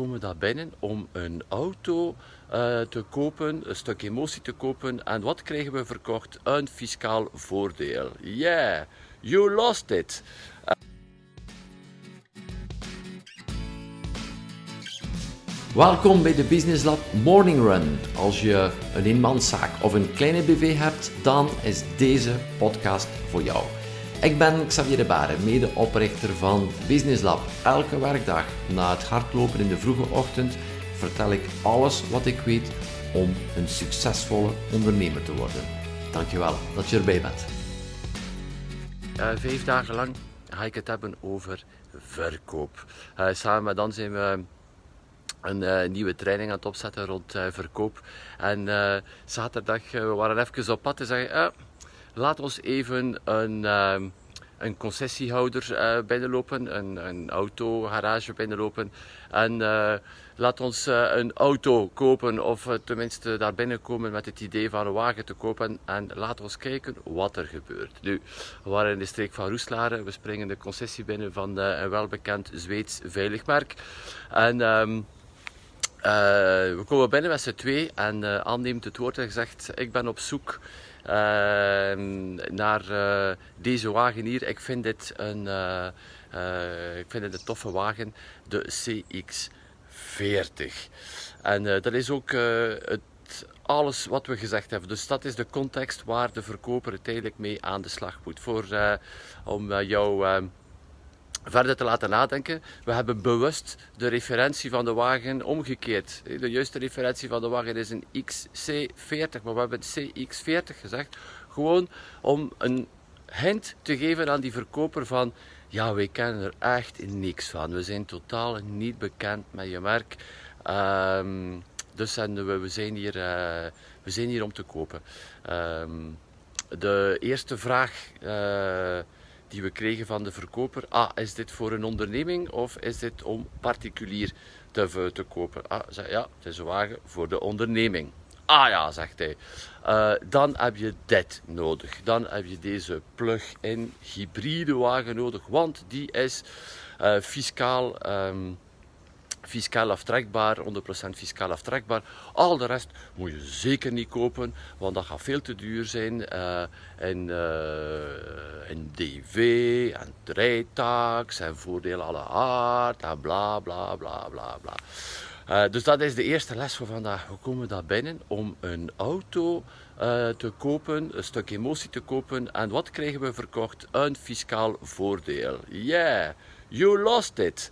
komen daar binnen om een auto uh, te kopen, een stuk emotie te kopen. En wat krijgen we verkocht? Een fiscaal voordeel. Yeah, you lost it. Welkom bij de Business Lab Morning Run. Als je een eenmanszaak of een kleine BV hebt, dan is deze podcast voor jou. Ik ben Xavier de Baren, medeoprichter van Business Lab. Elke werkdag na het hardlopen in de vroege ochtend vertel ik alles wat ik weet om een succesvolle ondernemer te worden. Dankjewel dat je erbij bent. Uh, vijf dagen lang ga ik het hebben over verkoop. Uh, samen met dan zijn we een uh, nieuwe training aan het opzetten rond verkoop. En zaterdag we waren even op pad en zeggen laat ons even een, uh, een concessiehouder uh, binnenlopen, een, een autogarage binnenlopen. En uh, laat ons uh, een auto kopen, of tenminste daar binnenkomen met het idee van een wagen te kopen. En laat ons kijken wat er gebeurt. Nu, we waren in de streek van Roeslaren. We springen de concessie binnen van een welbekend Zweeds veiligmerk. En... Uh, we komen binnen met z'n twee en Anne neemt het woord en zegt: Ik ben op zoek Ehm, naar eh, deze wagen hier. Ik vind dit een, eh, eh, ik vind dit een toffe wagen, de CX40. En dat is ook het alles wat we gezegd hebben. Dus dat is de context waar de verkoper uiteindelijk mee aan de slag moet. Voor, om jou ehm, verder te laten nadenken. We hebben bewust de referentie van de wagen omgekeerd. De juiste referentie van de wagen is een XC40, maar we hebben CX40 gezegd. Gewoon om een hint te geven aan die verkoper van ja, wij kennen er echt niks van. We zijn totaal niet bekend met je merk. Um, dus en we, we, zijn hier, uh, we zijn hier om te kopen. Um, de eerste vraag uh, die we kregen van de verkoper. Ah, is dit voor een onderneming of is dit om particulier te, te kopen? Ah, zei, ja, het is een wagen voor de onderneming. Ah ja, zegt hij. Uh, dan heb je dit nodig. Dan heb je deze plug-in hybride wagen nodig, want die is uh, fiscaal. Um, fiscaal aftrekbaar, 100% fiscaal aftrekbaar. Al de rest moet je zeker niet kopen, want dat gaat veel te duur zijn. Uh, en, uh, en DV, en rijtax, en voordeel alle aard, en bla bla bla bla bla. Uh, dus dat is de eerste les van vandaag. We komen daar binnen om een auto te kopen, een stuk emotie te kopen. En wat krijgen we verkocht? Een fiscaal voordeel. Yeah, you lost it.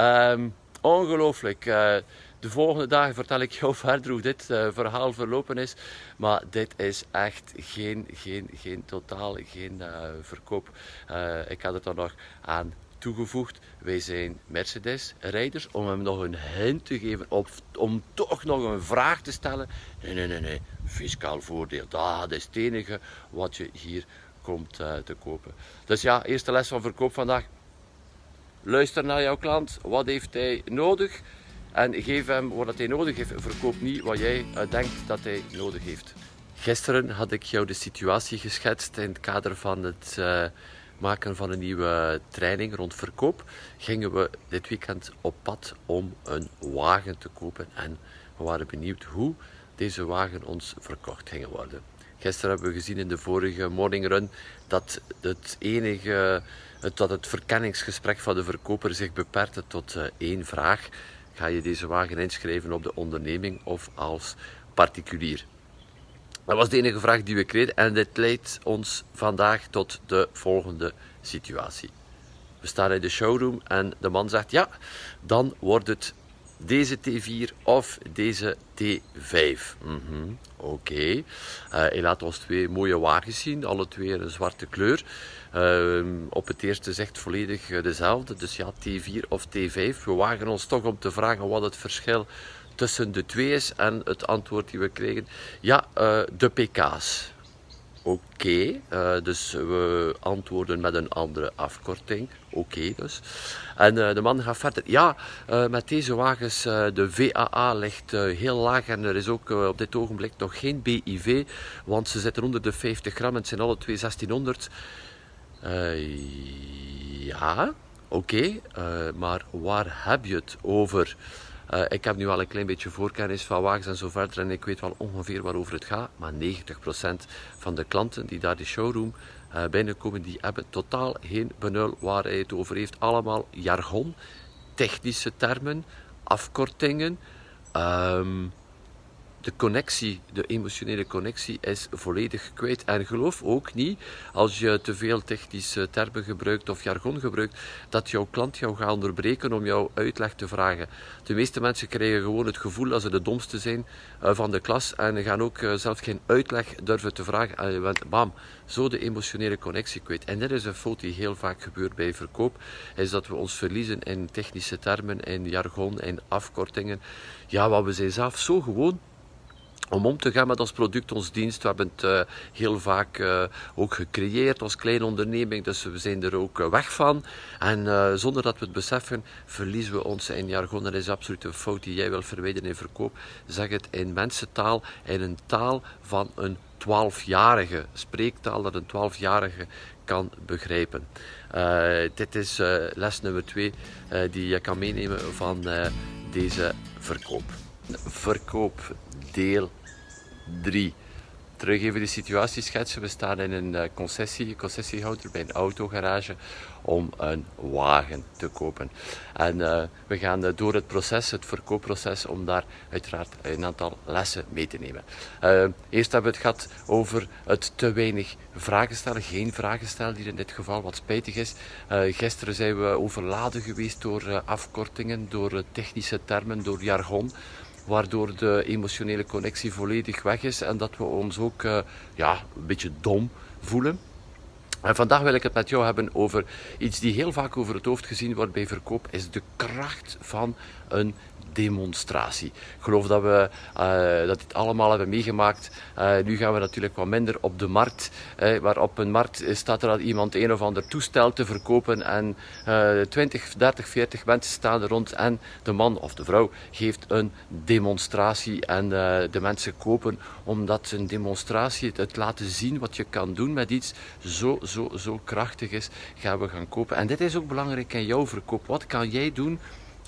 Um, Ongelooflijk. Uh, de volgende dagen vertel ik jou verder hoe dit uh, verhaal verlopen is. Maar dit is echt geen, geen, geen totaal geen uh, verkoop. ik had het er nog aan toegevoegd. Wij zijn Mercedes-rijders. Om hem nog een hint te geven, of om toch nog een vraag te stellen. Nee, nee, nee, nee. Fiscaal voordeel. Dat is het enige wat je hier komt te kopen. Dus ja, eerste les van verkoop vandaag. Luister naar jouw klant. Wat heeft hij nodig? En geef hem wat hij nodig heeft. Verkoop niet wat jij eh, denkt dat hij nodig heeft. Gisteren had ik jou de situatie geschetst in het kader van het uh, maken van een nieuwe training rond verkoop. Gingen we dit weekend op pad om een wagen te kopen. En we waren benieuwd hoe deze wagen ons verkocht ging worden. Gisteren hebben we gezien in de vorige morning run dat het enige dat het verkenningsgesprek van de verkoper zich beperkte tot uh, één vraag. Ga je deze wagen inschrijven op de onderneming of als particulier? Dat was de enige vraag die we kregen en dit leidt ons vandaag tot de volgende situatie. We staan in de showroom en de man zegt ja, dan wordt het deze T4 of deze T5. Mm -hmm. Oké. Okay. Uh, hij laat ons twee mooie wagens zien, alle twee een zwarte kleur. Uh, op het eerste zegt volledig eh, dezelfde, dus ja, T4 of T5. We wagen ons toch om te vragen wat het verschil tussen de twee is. En het antwoord die we kregen, ja, de pk's. Oké, uh, dus we antwoorden met een andere afkorting. Oké dus. En uh, de man gaat verder. Ja, uh, met deze wagens, de VAA ligt heel laag en er is ook op dit ogenblik nog geen BIV, want ze zitten onder de 50 gram en het zijn alle twee 1600. ja, oké, maar waar heb je het over? Uh, ik heb nu al een klein beetje voorkennis van wagens en zo verder en ik weet wel ongeveer waarover het gaat. Maar 90% van de klanten die daar de showroom uh, binnenkomen, die hebben totaal geen benul waar hij het over heeft. Allemaal jargon, technische termen, afkortingen. Um, de connectie, de emotionele connectie is volledig kwijt. En geloof ook niet, als je te veel technische termen gebruikt of jargon gebruikt, dat jouw klant jou gaat onderbreken om jouw uitleg te vragen. De meeste mensen krijgen gewoon het gevoel dat ze de domste zijn eh, van de klas en gaan ook eh, zelf geen uitleg durven te vragen. En bam, zo de emotionele connectie kwijt. En dit is een fout die heel vaak gebeurt bij verkoop, is dat we ons verliezen in technische termen, in jargon, in afkortingen. Ja, wat we zijn zelf zo gewoon om om te gaan met ons product, ons dienst. We hebben het uh, heel vaak uh, ook gecreëerd als kleine onderneming, dus we zijn er ook uh, weg van. En zonder dat we het beseffen, verliezen we ons in jargon. Dat is absoluut een fout die jij wil verwijderen in verkoop. Zeg het in mensentaal, in een taal van een twaalfjarige, spreektaal dat een twaalfjarige kan begrijpen. dit is les nummer twee die je kan meenemen van deze verkoop. Verkoop deel 3. Terug even de situatie schetsen. We staan in een eh, concessie, concessiehouder bij een autogarage om een wagen te kopen. En uh, we gaan uh, door het proces, het verkoopproces, om daar uiteraard een aantal lessen mee te nemen. Eerst hebben we het gehad over het te weinig vragen stellen, geen vragen stellen hier in dit geval, wat spijtig is. gisteren zijn we overladen geweest door afkortingen, door technische termen, door jargon waardoor de emotionele connectie volledig weg is en dat we ons ook uh, ja, een beetje dom voelen. En vandaag wil ik het met jou hebben over iets die heel vaak over het hoofd gezien wordt bij verkoop, is de kracht van een demonstratie. Ik geloof dat we uh, dat dit allemaal hebben meegemaakt. Uh, nu gaan we natuurlijk wat minder op de markt. Uh, waar op een markt staat er al iemand een of ander toestel te verkopen en 20, 30, 40 mensen staan er rond en de man of de vrouw geeft een demonstratie en de mensen kopen omdat een demonstratie, het laten zien wat je kan doen met iets, zo, zo, zo krachtig is, gaan we gaan kopen. En dit is ook belangrijk in jouw verkoop. Wat kan jij doen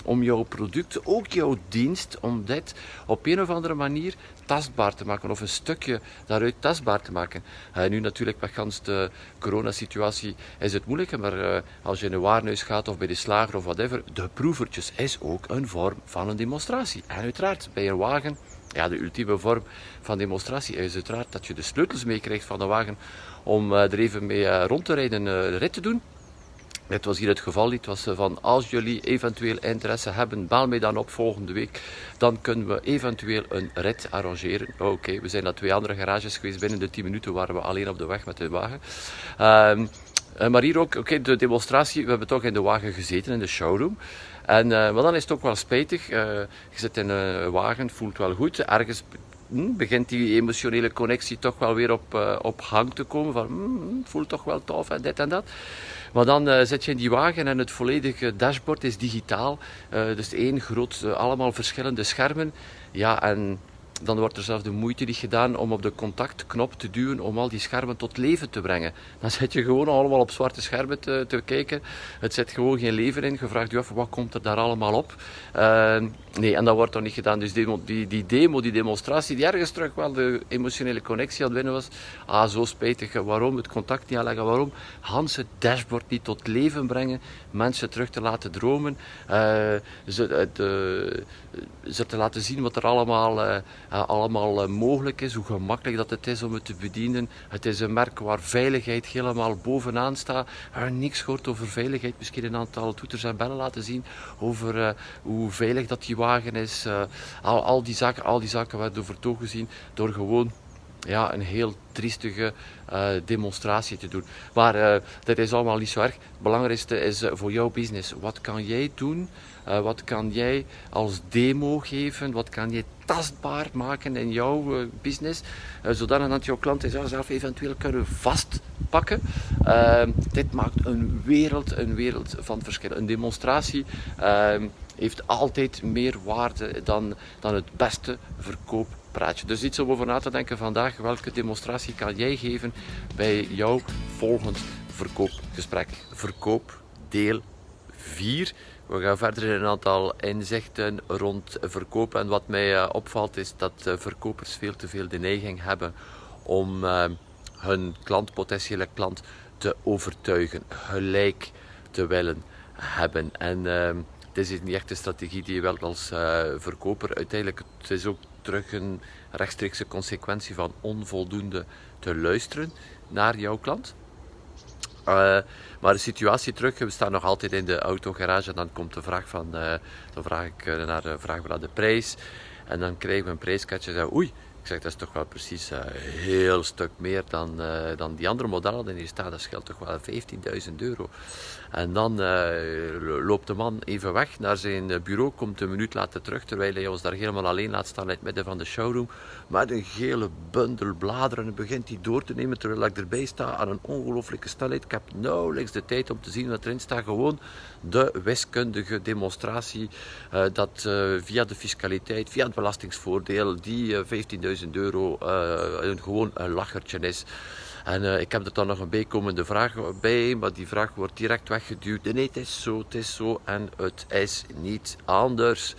om jouw product, ook jouw dienst, om dit op een of andere manier tastbaar te maken of een stukje daaruit tastbaar te maken. Uh, nu natuurlijk met gans de coronasituatie is het moeilijker, maar uh, als je in een warenhuis gaat of bij de slager of whatever, de proevertjes is ook een vorm van een demonstratie. En uiteraard bij een wagen, ja, de ultieme vorm van demonstratie is uiteraard dat je de sleutels meekrijgt van de wagen om uh, er even mee rond te rijden, de rit te doen. Het was hier het geval niet. Was eh, van als jullie eventueel interesse hebben, bel mij dan op volgende week. Dan kunnen we eventueel een rit arrangeren. Oké, we zijn naar twee andere garages geweest. Binnen de 10 minuten waren we alleen op de weg met de wagen. Um, maar hier ook, oké, de demonstratie. We hebben toch in de wagen gezeten, in de showroom. En, uh, maar dan is het ook wel spijtig. Je zit in een wagen, voelt wel goed. Ergens hm, begint die emotionele connectie toch wel weer op, uh, op hang te komen. Van, hm, het voelt toch wel tof en dit en dat. Maar dan uh, zit je in die wagen en het volledige dashboard is digitaal. Uh, dus één groot, uh, allemaal verschillende schermen. Ja, en dan wordt er zelfs de moeite niet gedaan om op de contactknop te duwen om al die schermen tot leven te brengen. Dan zit je gewoon allemaal op zwarte schermen te, te kijken. Het zit gewoon geen leven in. Je vraagt je af, wat komt er daar allemaal op? Uh, nee, en dat wordt dan niet gedaan. Dus die, die, demo, die demonstratie, die ergens terug wel de emotionele connectie aan het winnen was. Ah, zo spijtig. Waarom het contact niet aanleggen? Waarom Hans het dashboard niet tot leven brengen? Mensen terug te laten dromen. Uh, ze, de, ze te laten zien wat er allemaal... Uh, allemaal uh, mogelijk is, hoe gemakkelijk dat het is om het te bedienen. Het is een merk waar veiligheid helemaal bovenaan staat. Uh, niks gehoord over veiligheid, misschien een aantal toeters en bellen laten zien over hoe veilig dat die wagen is. al, al, die zaken, al die zaken werden over toegezien door gewoon ja, een heel triestige demonstratie te doen. Maar uh, dat is allemaal niet zo erg. Het belangrijkste is voor jouw business. Wat kan jij doen? wat kan jij als demo geven? Wat kan je tastbaar maken in jouw business? zodat dat jouw klanten zelf eventueel kunnen vastpakken. Ehm, dit maakt een wereld, een wereld van verschil. Een demonstratie ehm, heeft altijd meer waarde dan, dan het beste verkoop praatje. Dus iets om over na te denken vandaag. Welke demonstratie kan jij geven bij jouw volgend verkoopgesprek? Verkoop deel 4 We gaan verder in een aantal inzichten rond verkopen. En wat mij eh, opvalt is dat verkopers veel te veel de neiging hebben om hun klant, potentiële klant, te overtuigen, gelijk te willen hebben. En uh, dit is niet echt een strategie die je wel als verkoper uiteindelijk, het is ook terug een rechtstreekse consequentie van onvoldoende te luisteren naar jouw klant. Uh, maar de situatie terug, we staan nog altijd in de autogarage en dan komt de vraag van, uh, dan vraag ik naar de vraag naar de prijs. En dan krijgen we een prijskaartje en zeggen, oei, ik zeg, dat is toch wel precies een heel stuk meer dan, dan die andere modellen die hier staan. Dat scheelt toch wel 15.000 euro. En dan uh, loopt de man even weg naar zijn bureau, komt een minuut later terug, terwijl hij ons daar helemaal alleen laat staan in het midden van de showroom. Met een gele bundel bladeren en begint hij door te nemen terwijl ik erbij sta aan een ongelooflijke snelheid. Ik heb nauwelijks de tijd om te zien wat erin staat. Gewoon de wiskundige demonstratie dat via de fiscaliteit, via het belastingsvoordeel, die 15.000 euro uh, gewoon een lachertje is. En uh, ik heb er dan nog een bijkomende vraag bij, maar die vraag wordt direct weggeduwd. Nee, het is zo, het is zo en het is niet anders.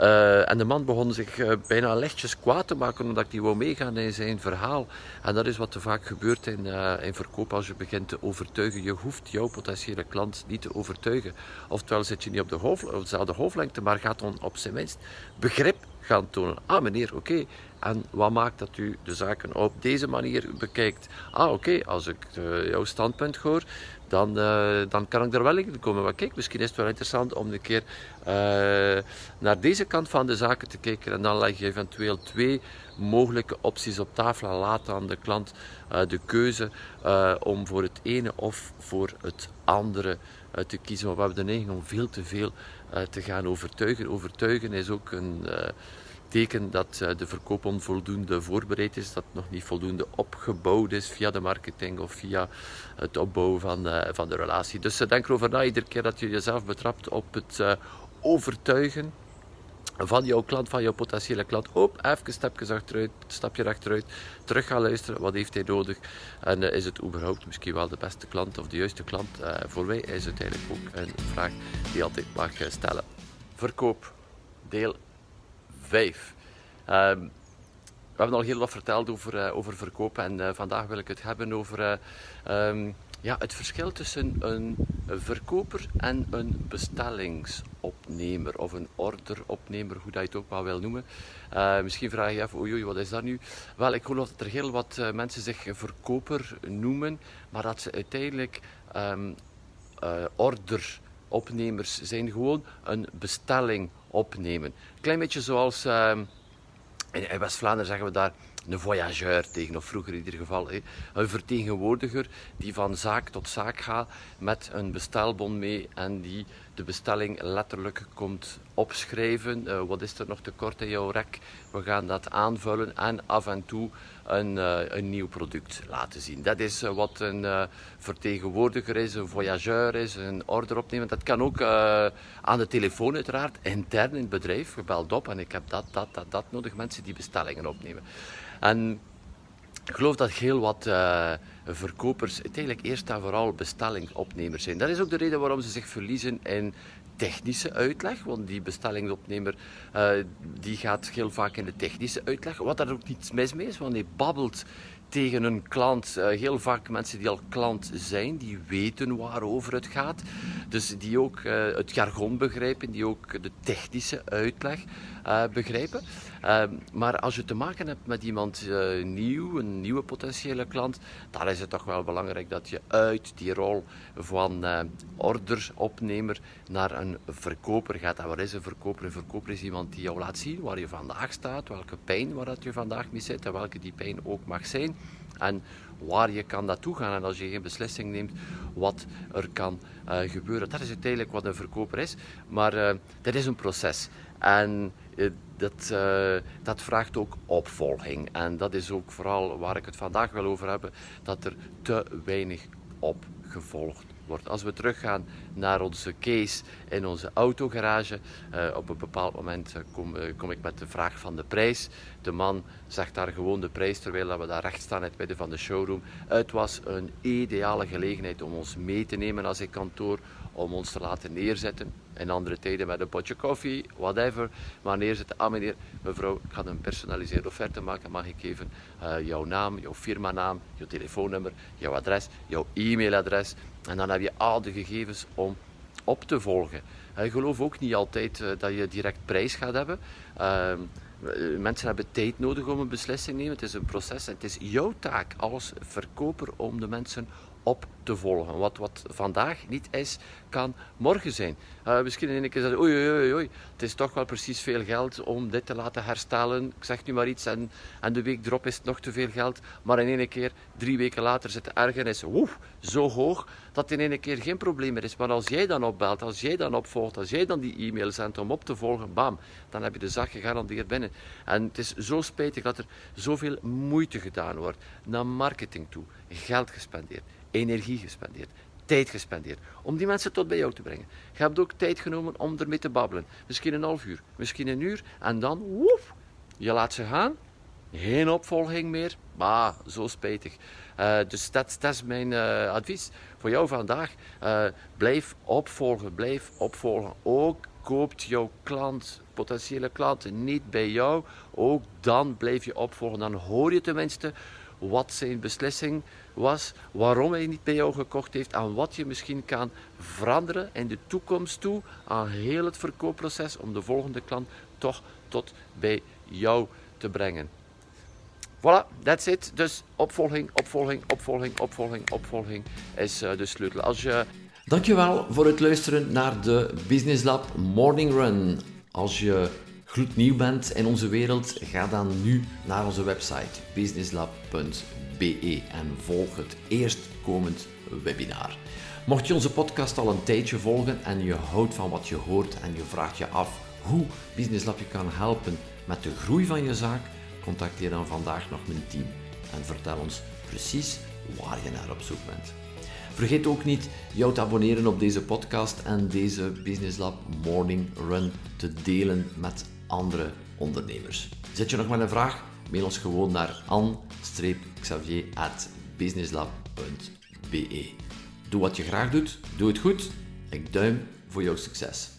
Uh, en de man begon zich uh, bijna lichtjes kwaad te maken omdat ik die wou meegaan in zijn verhaal. En dat is wat te vaak gebeurt in, in verkoop als je begint te overtuigen. Je hoeft jouw potentiële klant niet te overtuigen. Oftewel zit je niet op, de hoofd, dezelfde hoofdlengte, maar gaat dan op zijn minst begrip gaan tonen. Ah meneer, oké. En wat maakt dat u de zaken op deze manier bekijkt? Ah oké, als ik uh, jouw standpunt hoor, dan, uh, dan kan ik er wel in komen. Maar kijk, misschien is het wel interessant om een keer uh, naar deze kant van de zaken te kijken. En dan leg je eventueel twee mogelijke opties op tafel en laat aan de klant de keuze om voor het ene of voor het andere te kiezen. Maar we hebben de neiging om veel te veel te gaan overtuigen. Overtuigen is ook een teken dat eh, de verkoop onvoldoende voorbereid is, dat nog niet voldoende opgebouwd is via de marketing of via het opbouwen van, van de relatie. Dus denk erover na iedere keer dat je jezelf betrapt op het overtuigen van jouw klant, van jouw potentiële klant. Op, even stapjes achteruit, stapje achteruit, terug gaan luisteren. Wat heeft hij nodig? En is het überhaupt misschien wel de beste klant of de juiste klant? voor mij is het eigenlijk ook een vraag die je altijd mag stellen. Verkoop, deel 5. Ehm, we hebben al heel wat verteld over, uh, over verkopen en vandaag wil ik het hebben over um, ja, het verschil tussen een verkoper en een bestellingsopnemer of een orderopnemer, hoe dat je het ook wel wil noemen. misschien vraag je je af, oei, wat is dat nu? Wel, ik geloof dat er heel wat mensen zich verkoper noemen, maar dat ze uiteindelijk um, order opnemers zijn gewoon een bestelling opnemen. Klein beetje zoals uh, in West-Vlaanderen zeggen we daar een voyageur tegen, of vroeger in ieder geval. Een vertegenwoordiger die van zaak tot zaak gaat met een bestelbon mee en die de bestelling letterlijk komt opschrijven. Uh, wat is er nog tekort in jouw rek? We gaan dat aanvullen en af en toe een, uh, een nieuw product laten zien. Dat is uh, wat een vertegenwoordiger is, een voyageur is, een order opnemen. Dat kan ook aan de telefoon uiteraard, intern in het bedrijf. Je belt op en ik heb dat, dat, dat, dat nodig. Mensen die bestellingen opnemen. En ik geloof dat heel wat verkopers uiteindelijk eerst en vooral bestellingopnemers zijn. Dat is ook de reden waarom ze zich verliezen in technische uitleg, want die bestellingsopnemer uh, die gaat heel vaak in de technische uitleg, wat daar ook niets mis mee is, want hij babbelt tegen een klant. Uh, heel vaak mensen die al klant zijn, die weten waarover het gaat. Dus die ook uh, het jargon begrijpen, die ook de technische uitleg begrijpen. Ehm, maar als je te maken hebt met iemand nieuw, een nieuwe potentiële klant, dan is het toch wel belangrijk dat je uit die rol van orderopnemer naar een verkoper gaat. En wat is een verkoper? Een verkoper is iemand die jou laat zien waar je vandaag staat, welke pijn waar dat je vandaag mee zit en welke die pijn ook mag zijn. En waar je kan naartoe gaan en als je geen beslissing neemt wat er kan uh, gebeuren. Dat is uiteindelijk wat een verkoper is, maar dat is een proces. En uh, dat, dat vraagt ook opvolging. En dat is ook vooral waar ik het vandaag wil over hebben, dat er te weinig opgevolgd wordt. Als we teruggaan naar onze case in onze autogarage, uh, op een bepaald moment eh, kom, kom, ik met de vraag van de prijs. De man zegt daar gewoon de prijs terwijl we daar recht staan in het midden van de showroom. Het was een ideale gelegenheid om ons mee te nemen als ik kantoor om ons te laten neerzetten. In andere tijden met een potje koffie, whatever. Maar neerzetten, ah meneer, mevrouw, ik ga een personaliseerde offerte maken. Mag ik even uh, jouw naam, jouw firmanaam, jouw telefoonnummer, jouw adres, jouw e-mailadres. En dan heb je al de gegevens om op te volgen. Ik geloof ook niet altijd uh, dat je direct prijs gaat hebben. Uh, mensen hebben tijd nodig om een beslissing te nemen. Het is een proces en het is jouw taak als verkoper om de mensen op te volgen. Wat, wat vandaag niet is, kan morgen zijn. Uh, misschien in een keer zeggen, oei, oei, oei, het is toch wel precies veel geld om dit te laten herstellen. Ik zeg nu maar iets en, de week erop is het nog te veel geld. Maar in één keer, drie weken later, zit de ergernis zo hoog dat in één keer geen probleem meer is. Maar als jij dan opbelt, als jij dan opvolgt, als jij dan die e-mail zendt om op te volgen, bam, dan heb je de zak gegarandeerd binnen. En het is zo spijtig dat er zoveel moeite gedaan wordt naar marketing toe, geld gespendeerd energie gespendeerd, tijd gespendeerd om die mensen tot bij jou te brengen. Je hebt ook tijd genomen om ermee te babbelen. Misschien een half uur, misschien een uur en dan, woef, je laat ze gaan. Geen opvolging meer. Bah, zo spijtig. Uh, dus dat, dat, is mijn uh, advies voor jou vandaag. Uh, blijf opvolgen, blijf opvolgen. Ook koopt jouw klant, potentiële klanten niet bij jou. Ook dan blijf je opvolgen. Dan hoor je tenminste wat zijn beslissing was, waarom hij niet bij jou gekocht heeft en wat je misschien kan veranderen in de toekomst toe aan heel het verkoopproces om de volgende klant toch tot bij jou te brengen. Voilà, that's it. Dus opvolging, opvolging, opvolging, opvolging, opvolging is uh, de sleutel. Als je... Dankjewel voor het luisteren naar de Business Lab Morning Run. Als je gloednieuw bent in onze wereld, ga dan nu naar onze website businesslab.be en volg het eerstkomend webinar. Mocht je onze podcast al een tijdje volgen en je houdt van wat je hoort en je vraagt je af hoe Business Lab je kan helpen met de groei van je zaak, contacteer dan vandaag nog mijn team en vertel ons precies waar je naar op zoek bent. Vergeet ook niet jou te abonneren op deze podcast en deze Business Lab Morning Run te delen met andere ondernemers. Zet je nog met een vraag? Mail ons gewoon naar an-xavier.businesslab.be Doe wat je graag doet, doe het goed. Ik duim voor jouw succes.